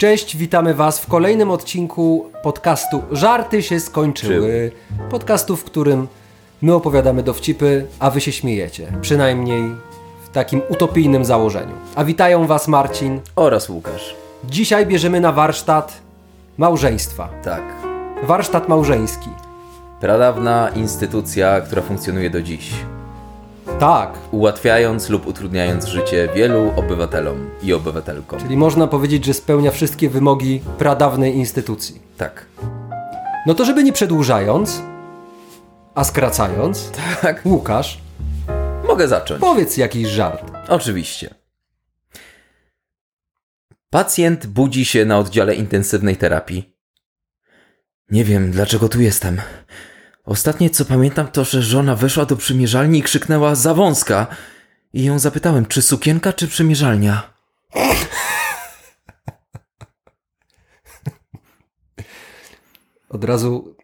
Cześć, witamy Was w kolejnym odcinku podcastu Żarty się skończyły. Podcastu, w którym my opowiadamy dowcipy, a Wy się śmiejecie. Przynajmniej w takim utopijnym założeniu. A witają Was Marcin. Oraz Łukasz. Dzisiaj bierzemy na warsztat małżeństwa. Tak. Warsztat małżeński. Pradawna instytucja, która funkcjonuje do dziś. Tak, Ułatwiając lub utrudniając życie wielu obywatelom i obywatelkom. czyli można powiedzieć, że spełnia wszystkie wymogi pradawnej instytucji. Tak. No to żeby nie przedłużając, a skracając, Tak. Łukasz, Mogę zacząć. powiedz jakiś żart. Oczywiście. Pacjent budzi się na oddziale intensywnej terapii. Nie wiem, dlaczego tu jestem. Ostatnie co pamiętam to, że żona weszła do przymierzalni i krzyknęła za wąska. I ją zapytałem, czy sukienka, czy przymierzalnia. Od razu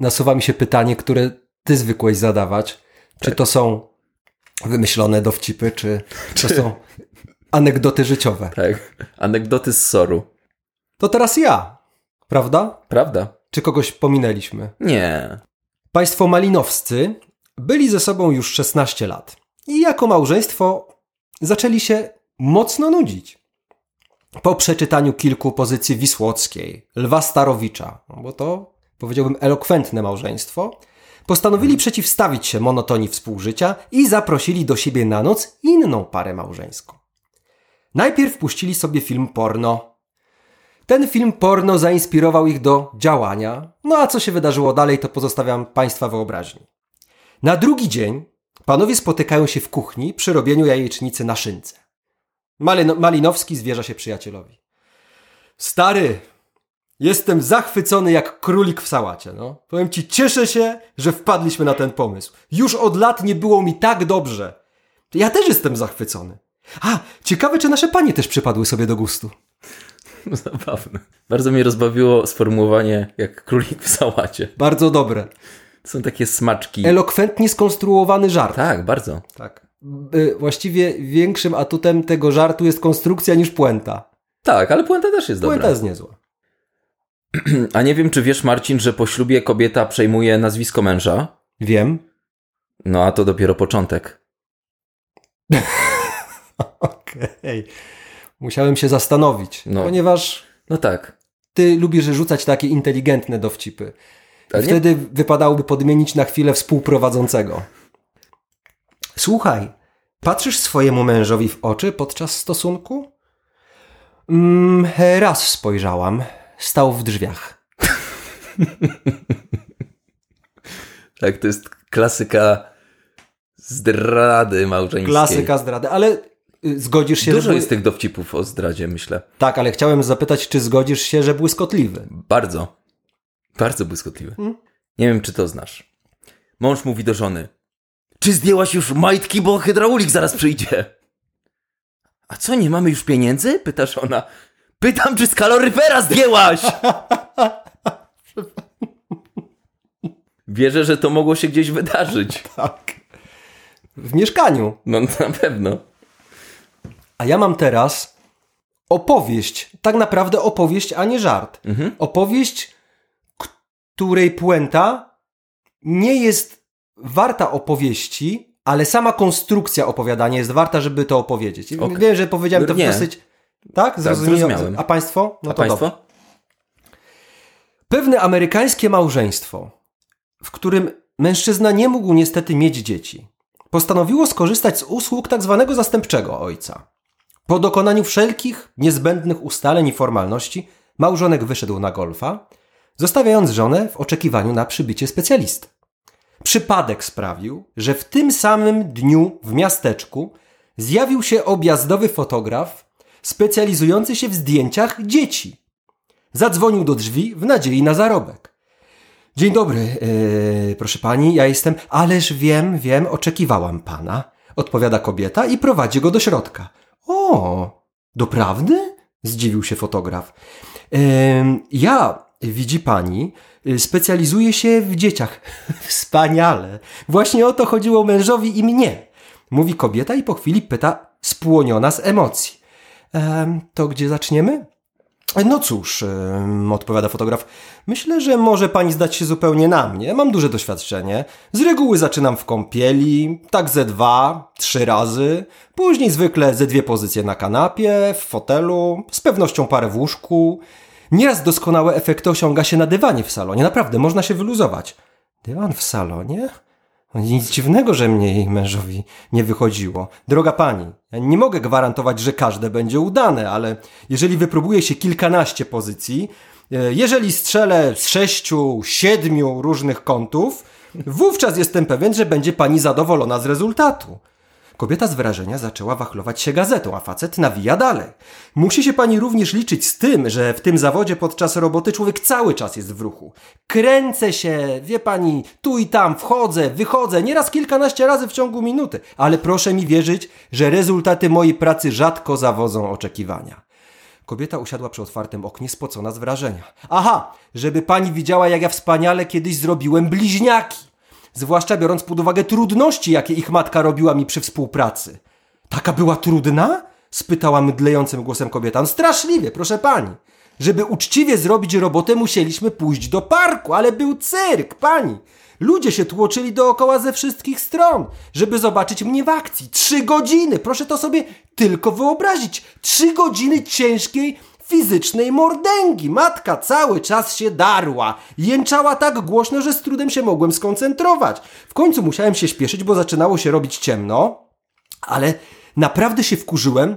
nasuwa mi się pytanie, które ty zwykłeś zadawać. Czy to są wymyślone dowcipy, czy to są anegdoty życiowe? Tak. Anegdoty z soru. To teraz ja, prawda? Prawda? Czy kogoś pominęliśmy? Nie. Państwo Malinowscy byli ze sobą już 16 lat i jako małżeństwo zaczęli się mocno nudzić. Po przeczytaniu kilku pozycji Wisłockiej, Lwa Starowicza, no bo to powiedziałbym elokwentne małżeństwo, postanowili przeciwstawić się monotonii współżycia i zaprosili do siebie na noc inną parę małżeńską. Najpierw puścili sobie film porno. Ten film porno zainspirował ich do działania, no a co się wydarzyło dalej, to pozostawiam Państwa wyobraźni. Na drugi dzień panowie spotykają się w kuchni przy robieniu jajecznicy na szynce. Malino- Malinowski zwierza się przyjacielowi. Stary, jestem zachwycony jak królik w sałacie. No. Powiem ci, cieszę się, że wpadliśmy na ten pomysł. Już od lat nie było mi tak dobrze. Ja też jestem zachwycony. A, ciekawe, czy nasze panie też przypadły sobie do gustu. Zabawne. Bardzo mnie rozbawiło sformułowanie jak królik w sałacie. Bardzo dobre. Są takie smaczki. Elokwentnie skonstruowany żart. Tak, bardzo. Tak. Y, Właściwie większym atutem tego żartu jest konstrukcja niż puenta. Tak, ale puenta też jest Puenta dobra. jest niezła. A nie wiem, czy wiesz, Marcin, że po ślubie kobieta przejmuje nazwisko męża? Wiem. No a to dopiero początek. Okej. Musiałem się zastanowić, No. ponieważ No tak. ty lubisz rzucać takie inteligentne dowcipy. A nie- Wtedy wypadałoby podmienić na chwilę współprowadzącego. Słuchaj, patrzysz swojemu mężowi w oczy podczas stosunku? Mm, raz spojrzałam. Stał w drzwiach. Tak, to jest klasyka zdrady małżeńskiej. Klasyka zdrady, ale zgodzisz się, Dużo że... jest tych dowcipów o zdradzie, myślę. Tak, ale chciałem zapytać, czy zgodzisz się, że błyskotliwy? Bardzo. Bardzo błyskotliwy. Hmm? Nie wiem, czy to znasz. Mąż mówi do żony. Czy zdjęłaś już majtki, bo hydraulik zaraz przyjdzie? A co, nie mamy już pieniędzy? Pyta żona. Pytam, czy z kaloryfera zdjęłaś? Wierzę, że to mogło się gdzieś wydarzyć. Tak. W mieszkaniu. No na pewno. A ja mam teraz opowieść. Tak naprawdę opowieść, a nie żart. Mhm. Opowieść, której puenta nie jest warta opowieści, ale sama konstrukcja opowiadania jest warta, żeby to opowiedzieć. Okej. Wiem, że powiedziałem to w dosyć... Tak? Zrozumiałem. zrozumiałem. A państwo? No A to państwo? dobrze. Pewne amerykańskie małżeństwo, w którym mężczyzna nie mógł niestety mieć dzieci, postanowiło skorzystać z usług tak zwanego zastępczego ojca. Po dokonaniu wszelkich niezbędnych ustaleń i formalności, małżonek wyszedł na golfa, zostawiając żonę w oczekiwaniu na przybycie specjalisty. Przypadek sprawił, że w tym samym dniu w miasteczku zjawił się objazdowy fotograf specjalizujący się w zdjęciach dzieci. Zadzwonił do drzwi w nadziei na zarobek. Dzień dobry, yy, proszę pani, ja jestem. Ależ wiem, wiem, oczekiwałam pana. Odpowiada kobieta i prowadzi go do środka. Doprawdy? Zdziwił się fotograf. Ja, widzi pani, y, specjalizuję się w dzieciach. Wspaniale. Właśnie o to chodziło mężowi i mnie. Mówi kobieta i po chwili pyta, spłoniona z emocji. Em, to gdzie zaczniemy? No cóż, odpowiada fotograf, myślę, że może pani zdać się zupełnie na mnie. Mam duże doświadczenie. Z reguły zaczynam w kąpieli, tak ze dwa, trzy razy. Później zwykle ze dwie pozycje na kanapie, w fotelu, z pewnością parę w łóżku. Nieraz doskonałe efekty osiąga się na dywanie w salonie. Naprawdę, można się wyluzować. Dywan w salonie? Nic dziwnego, że mnie jej mężowi nie wychodziło. Droga pani, ja nie mogę gwarantować, że każde będzie udane, ale jeżeli wypróbuje się kilkanaście pozycji, e, jeżeli strzelę z sześciu, siedmiu różnych kątów, wówczas jestem pewien, że będzie pani zadowolona z rezultatu. Kobieta z wrażenia zaczęła wachlować się gazetą, a facet nawija dalej. Musi się pani również liczyć z tym, że w tym zawodzie podczas roboty człowiek cały czas jest w ruchu. Kręcę się, wie pani, tu i tam, wchodzę, wychodzę, nieraz kilkanaście razy w ciągu minuty, ale proszę mi wierzyć, że rezultaty mojej pracy rzadko zawodzą oczekiwania. Kobieta usiadła przy otwartym oknie, spocona z wrażenia. Aha, żeby pani widziała, jak ja wspaniale kiedyś zrobiłem bliźniaki. Zwłaszcza biorąc pod uwagę trudności, jakie ich matka robiła mi przy współpracy. Taka była trudna? spytała mydlejącym głosem kobieta. Straszliwie, proszę pani. Żeby uczciwie zrobić robotę, musieliśmy pójść do parku, ale był cyrk, pani. Ludzie się tłoczyli dookoła ze wszystkich stron, żeby zobaczyć mnie w akcji. Trzy godziny, proszę to sobie tylko wyobrazić. Trzy godziny ciężkiej fizycznej mordęgi. Matka cały czas się darła. Jęczała tak głośno, że z trudem się mogłem skoncentrować. W końcu musiałem się śpieszyć, bo zaczynało się robić ciemno, ale naprawdę się wkurzyłem,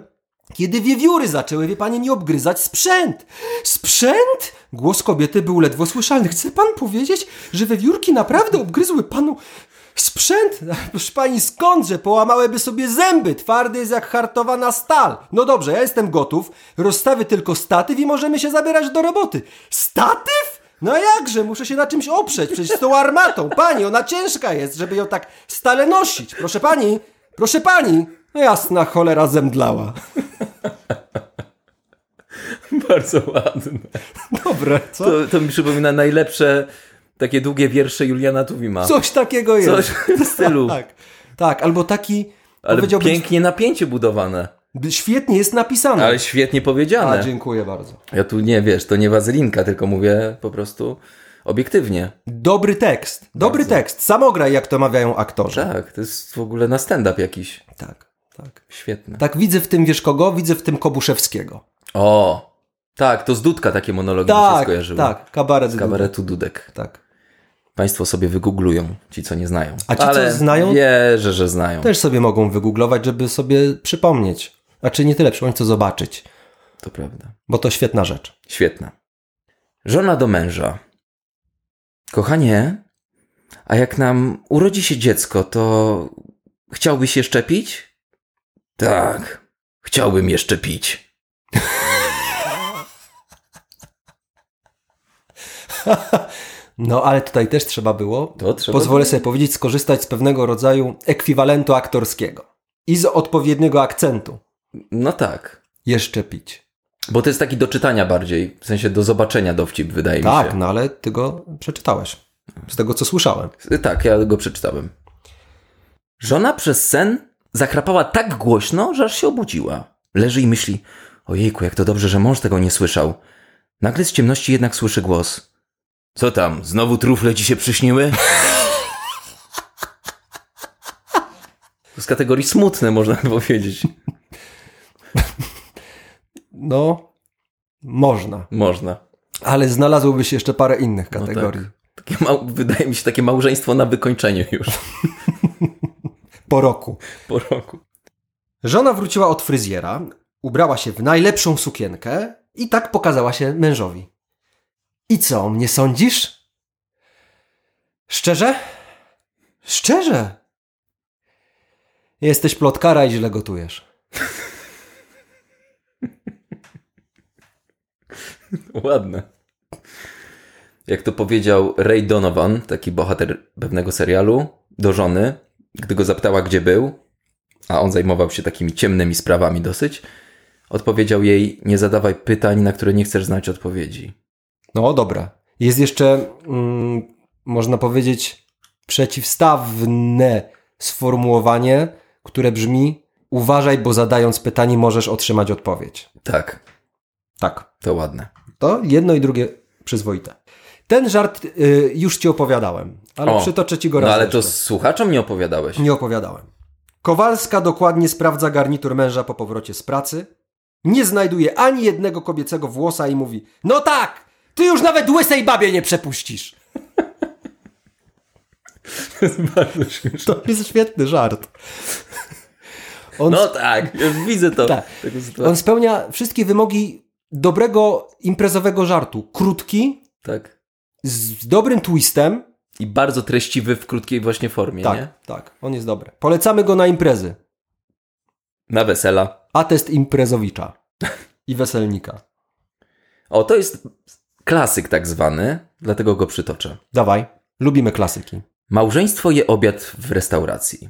kiedy wiewióry zaczęły, wie pani, mi obgryzać sprzęt. Sprzęt? Głos kobiety był ledwo słyszalny. Chce pan powiedzieć, że wiewiórki naprawdę obgryzły panu sprzęt? Proszę pani, skądże? Połamałyby sobie zęby. Twardy jest jak hartowana stal. No dobrze, ja jestem gotów. Rozstawię tylko statyw i możemy się zabierać do roboty. Statyw? No jakże, muszę się na czymś oprzeć, przecież z tą armatą. Pani, ona ciężka jest, żeby ją tak stale nosić. Proszę pani, proszę pani. No jasna cholera zemdlała. Bardzo ładne. Dobre, co? To, to mi przypomina najlepsze takie długie wiersze Juliana Tuwima. Coś takiego jest. Coś w stylu. Tak, tak albo taki, Ale pięknie napięcie budowane. świetnie jest napisane. Ale świetnie A, powiedziane. dziękuję bardzo. Ja tu nie, wiesz, to nie wazylinka, tylko mówię po prostu obiektywnie. Dobry tekst, dobry Bardzo. tekst. Samograj, jak to mawiają aktorzy. Tak, to jest w ogóle na stand-up jakiś. Tak, tak. Świetne. Tak widzę w tym, wiesz kogo? Widzę w tym Kobuszewskiego. O, tak, to z Dudka takie monologi mi się Tak, skojarzyły. tak, kabaret. Z kabaretu Dudek. Tak. Państwo sobie wygooglują, ci co nie znają. A ci, co Ale znają? Wierzę, że znają. Też sobie mogą wygooglować, żeby sobie przypomnieć. Znaczy nie tyle przypomnieć, co zobaczyć. To prawda. Bo to świetna rzecz. Świetna. Żona do męża. Kochanie, a jak nam urodzi się dziecko, to chciałbyś je szczepić? Tak, chciałbym je szczepić. No ale tutaj też trzeba było, trzeba pozwolę sobie powiedzieć, skorzystać z pewnego rodzaju ekwiwalentu aktorskiego. I z odpowiedniego akcentu. No tak. Jeszcze pić. Bo to jest taki do czytania bardziej, w sensie do zobaczenia dowcip, wydaje mi Tak, się. no ale ty go przeczytałeś. Z tego, co słyszałem. Tak, ja go przeczytałem. Żona przez sen zachrapała tak głośno, że aż się obudziła. Leży i myśli, ojejku, jak to dobrze, że mąż tego nie słyszał. Nagle z ciemności jednak słyszy głos. Co tam, znowu trufle ci się przyśniły? To z kategorii smutne, można powiedzieć. No, można. Można. Ale znalazłoby się jeszcze parę innych No kategorii. tak. Takie wydaje mi się takie małżeństwo na wykończeniu już Po roku. po roku. Żona wróciła od fryzjera, ubrała się w najlepszą sukienkę i tak pokazała się mężowi. I co, mnie sądzisz? Szczerze? Szczerze? Jesteś plotkara i źle gotujesz. Ładne. Jak to powiedział Ray Donovan, taki bohater pewnego serialu, do żony, gdy go zapytała, gdzie był, a on zajmował się takimi ciemnymi sprawami dosyć, odpowiedział jej: Nie zadawaj pytań, na które nie chcesz znać odpowiedzi. No dobra. Jest jeszcze, mm, można powiedzieć, przeciwstawne sformułowanie, które brzmi: Uważaj, bo zadając pytanie możesz otrzymać odpowiedź. Tak. Tak. To ładne. To jedno i drugie przyzwoite. Ten żart y, już ci opowiadałem, ale O, przytoczę ci go raz No ale to jeszcze. słuchaczom nie opowiadałeś. Nie opowiadałem. Kowalska dokładnie sprawdza garnitur męża po powrocie z pracy. Nie znajduje ani jednego kobiecego włosa i mówi: No tak! Ty już nawet łysej babie nie przepuścisz. To jest bardzo śmieszne. To jest świetny żart. On, No tak, już widzę to. Tak. On spełnia wszystkie wymogi dobrego imprezowego żartu. Krótki, Tak. z dobrym twistem. I bardzo treściwy w krótkiej właśnie formie, Tak, nie? tak, on jest dobry. Polecamy go na imprezy. Na wesela. Atest imprezowicza i weselnika. O, to jest klasyk tak zwany, dlatego go przytoczę. Dawaj, lubimy klasyki. Małżeństwo je obiad w restauracji.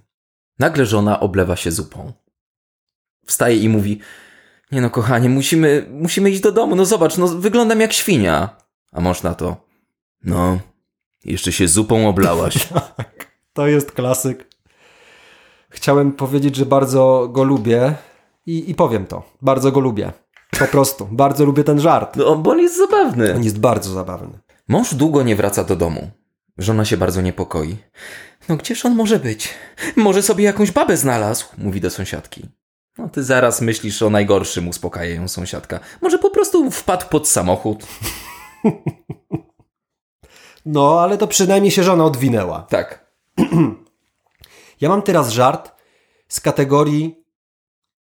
Nagle żona oblewa się zupą. Wstaje i mówi: Nie no, kochanie, musimy, musimy iść do domu. No zobacz, no wyglądam jak świnia. A mąż na to: No, jeszcze się zupą oblałaś. To jest klasyk. Chciałem powiedzieć, że bardzo go lubię i, i powiem to. Bardzo go lubię. Po prostu. Bardzo lubię ten żart. No, bo on jest zabawny. On jest bardzo zabawny. Mąż długo nie wraca do domu. Żona się bardzo niepokoi. No gdzież on może być? Może sobie jakąś babę znalazł, mówi do sąsiadki. No ty zaraz myślisz o najgorszym, uspokaja ją sąsiadka. Może po prostu wpadł pod samochód. No, ale to przynajmniej się żona odwinęła. Tak. Ja mam teraz żart z kategorii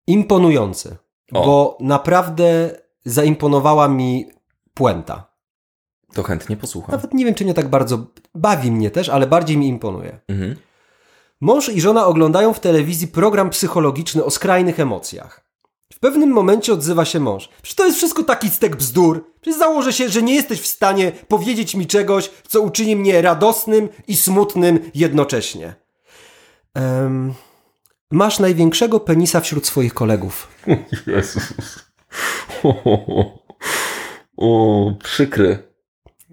imponujący. O. Bo naprawdę zaimponowała mi puenta. To chętnie posłucham. Nawet nie wiem, czy nie tak bardzo bawi mnie też, ale bardziej mi imponuje. Mhm. Mąż i żona oglądają w telewizji program psychologiczny o skrajnych emocjach. W pewnym momencie odzywa się mąż. Przecież to jest wszystko taki stek bzdur. Przecież założę się, że nie jesteś w stanie powiedzieć mi czegoś, co uczyni mnie radosnym i smutnym jednocześnie. Em, masz największego penisa wśród swoich kolegów. Jezus. O, przykry.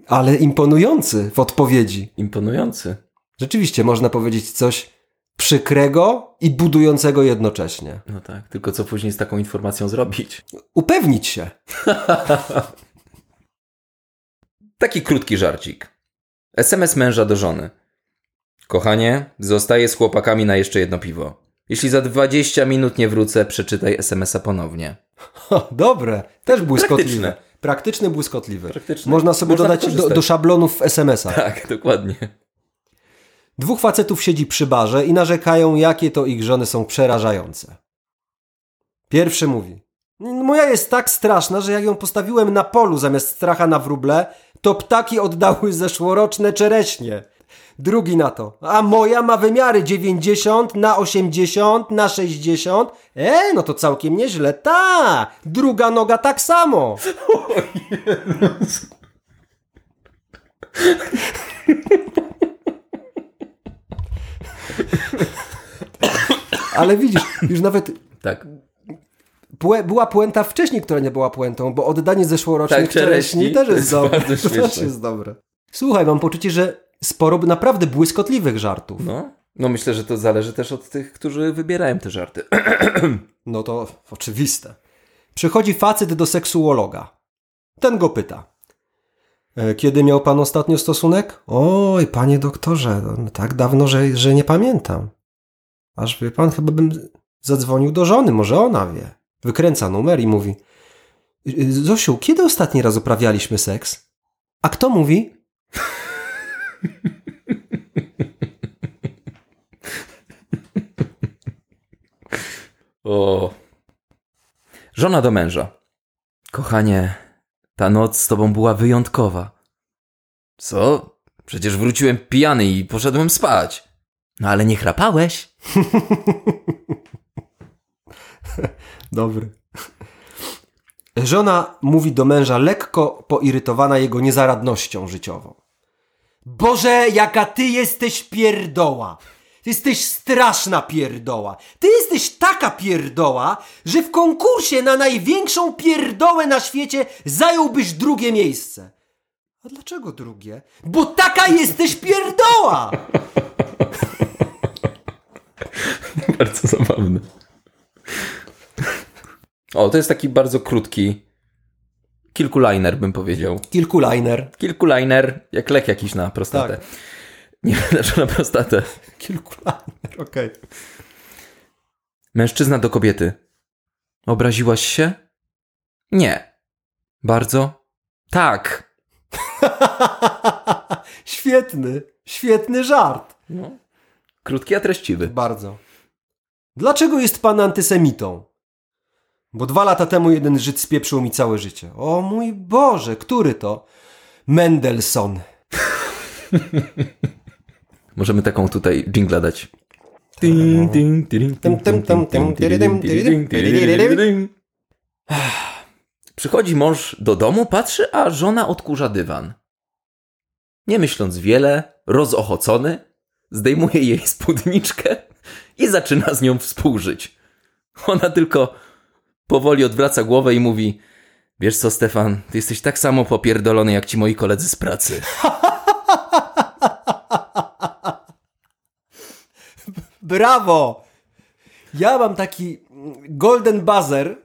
Ale imponujący w odpowiedzi. Imponujący. Rzeczywiście można powiedzieć coś przykrego i budującego jednocześnie. No tak, tylko co później z taką informacją zrobić? Upewnić się. Taki krótki żarcik. SMS męża do żony. Kochanie, zostaję z chłopakami na jeszcze jedno piwo. Jeśli za 20 minut nie wrócę, przeczytaj SMS-a ponownie. Ha, dobre, też błyskotliwe. Praktyczne. Praktyczny, błyskotliwy. Praktyczne. Można sobie Można dodać do, do szablonów w SMS-ach. Tak, dokładnie. Dwóch facetów siedzi przy barze i narzekają, jakie to ich żony są przerażające. Pierwszy mówi: Moja jest tak straszna, że jak ją postawiłem na polu zamiast stracha na wróble, to ptaki oddały zeszłoroczne czereśnie. Drugi na to. A moja ma wymiary 90 na 80 na 60. E, no to całkiem nieźle. Ta! Druga noga tak samo. Ale widzisz, już nawet Tak. Była puenta wcześniej, która nie była puentą, bo oddanie zeszłorocznych Tak, czereśni, czereśni też to jest, dobre. bardzo To też jest dobre. Słuchaj, mam poczucie, że sporo naprawdę błyskotliwych żartów. No. no myślę, że to zależy też od tych, którzy wybierają te żarty. No to oczywiste. Przychodzi facet do seksuologa. Ten go pyta. "E, Kiedy miał pan ostatnio stosunek? Oj, panie doktorze, no, tak dawno, że, że nie pamiętam. Aż wie pan, chyba bym zadzwonił do żony, może ona wie. Wykręca numer i mówi: "Y, Zosiu, kiedy ostatni raz uprawialiśmy seks? A kto mówi? O. Żona do męża. Kochanie, ta noc z tobą była wyjątkowa. Co? Przecież wróciłem pijany i poszedłem spać. No ale nie chrapałeś. Dobry. Żona mówi do męża lekko poirytowana jego niezaradnością życiową. Boże, jaka ty jesteś pierdoła! Ty jesteś straszna pierdoła. Ty jesteś taka pierdoła, że w konkursie na największą pierdołę na świecie zająłbyś drugie miejsce. A dlaczego drugie? Bo taka jesteś pierdoła! Bardzo zabawny. O, to jest taki bardzo krótki, kilkuliner bym powiedział. Kilkuliner. Kilkuliner, jak lek jakiś na prostatę. Tak. Nie znaczy na prostatę. Kilkuliner, okej. Mężczyzna do kobiety. Obraziłaś się? Nie. Bardzo? Tak. Świetny, świetny żart. No. Krótki, a treściwy. Bardzo. Dlaczego jest pan antysemitą? Bo dwa lata temu jeden Żyd spieprzył mi całe życie. O mój Boże, który to? Mendelssohn. Możemy taką tutaj dżingla dać. Przychodzi mąż do domu, patrzy, a żona odkurza dywan. Nie myśląc wiele, rozochocony, zdejmuje jej spódniczkę i zaczyna z nią współżyć. Ona tylko powoli odwraca głowę i mówi: Wiesz co, Stefan, ty jesteś tak samo popierdolony jak ci moi koledzy z pracy. Brawo! Ja mam taki golden buzzer,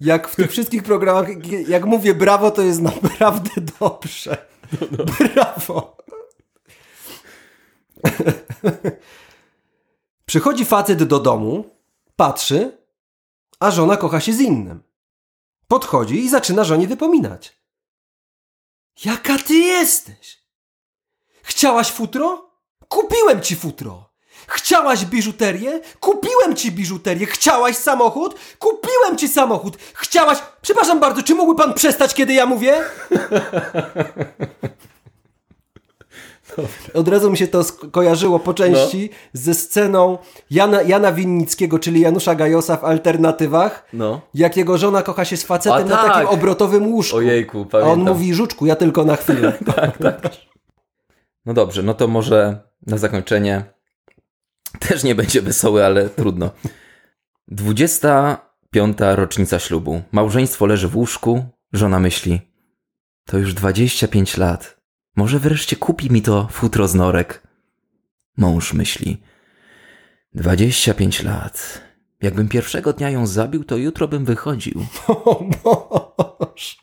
jak w tych wszystkich programach, jak mówię brawo, to jest naprawdę dobrze. Brawo! Przychodzi facet do domu, patrzy, a żona kocha się z innym. Podchodzi i zaczyna żonie wypominać. Jaka ty jesteś? Chciałaś futro? Kupiłem ci futro. Chciałaś biżuterię? Kupiłem ci biżuterię. Chciałaś samochód? Kupiłem ci samochód. Chciałaś... Przepraszam bardzo, czy mógłby pan przestać, kiedy ja mówię? Od razu mi się to sk- kojarzyło po części ze sceną Jana, Jana Winnickiego, czyli Janusza Gajosa w Alternatywach, No. jak jego żona kocha się z facetem A na tak. takim obrotowym łóżku. Ojejku, A on pamiętam. mówi, żuczku, ja tylko na chwilę. No dobrze, no to może na zakończenie też nie będzie wesoły, ale trudno. 25. rocznica ślubu. Małżeństwo leży w łóżku, żona myśli: To już 25 lat. Może wreszcie kupi mi to futro z norek. Mąż myśli: 25 lat. Jakbym pierwszego dnia ją zabił, to jutro bym wychodził. O Boże.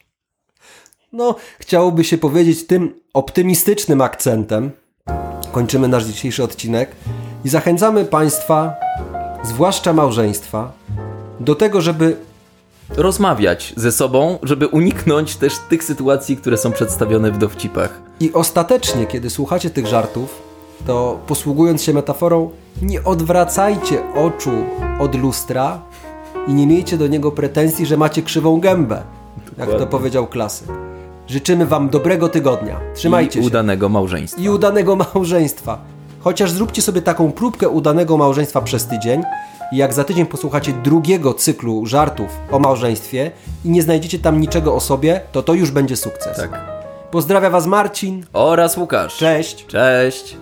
No, chciałoby się powiedzieć tym optymistycznym akcentem. Kończymy nasz dzisiejszy odcinek i zachęcamy Państwa, zwłaszcza małżeństwa, do tego, żeby Rozmawiać ze sobą, żeby uniknąć też tych sytuacji, które są przedstawione w dowcipach. i ostatecznie, kiedy słuchacie tych żartów, to posługując się metaforą, nie odwracajcie oczu od lustra i nie miejcie do niego pretensji, że macie krzywą gębę, jak to Dokładnie. powiedział klasyk. Życzymy Wam dobrego tygodnia. Trzymajcie I się. udanego małżeństwa. i udanego małżeństwa. Chociaż zróbcie sobie taką próbkę udanego małżeństwa przez tydzień jak za tydzień posłuchacie drugiego cyklu żartów o małżeństwie i nie znajdziecie tam niczego o sobie, to to już będzie sukces. Tak. Pozdrawia Was Marcin. Oraz Łukasz. Cześć. Cześć.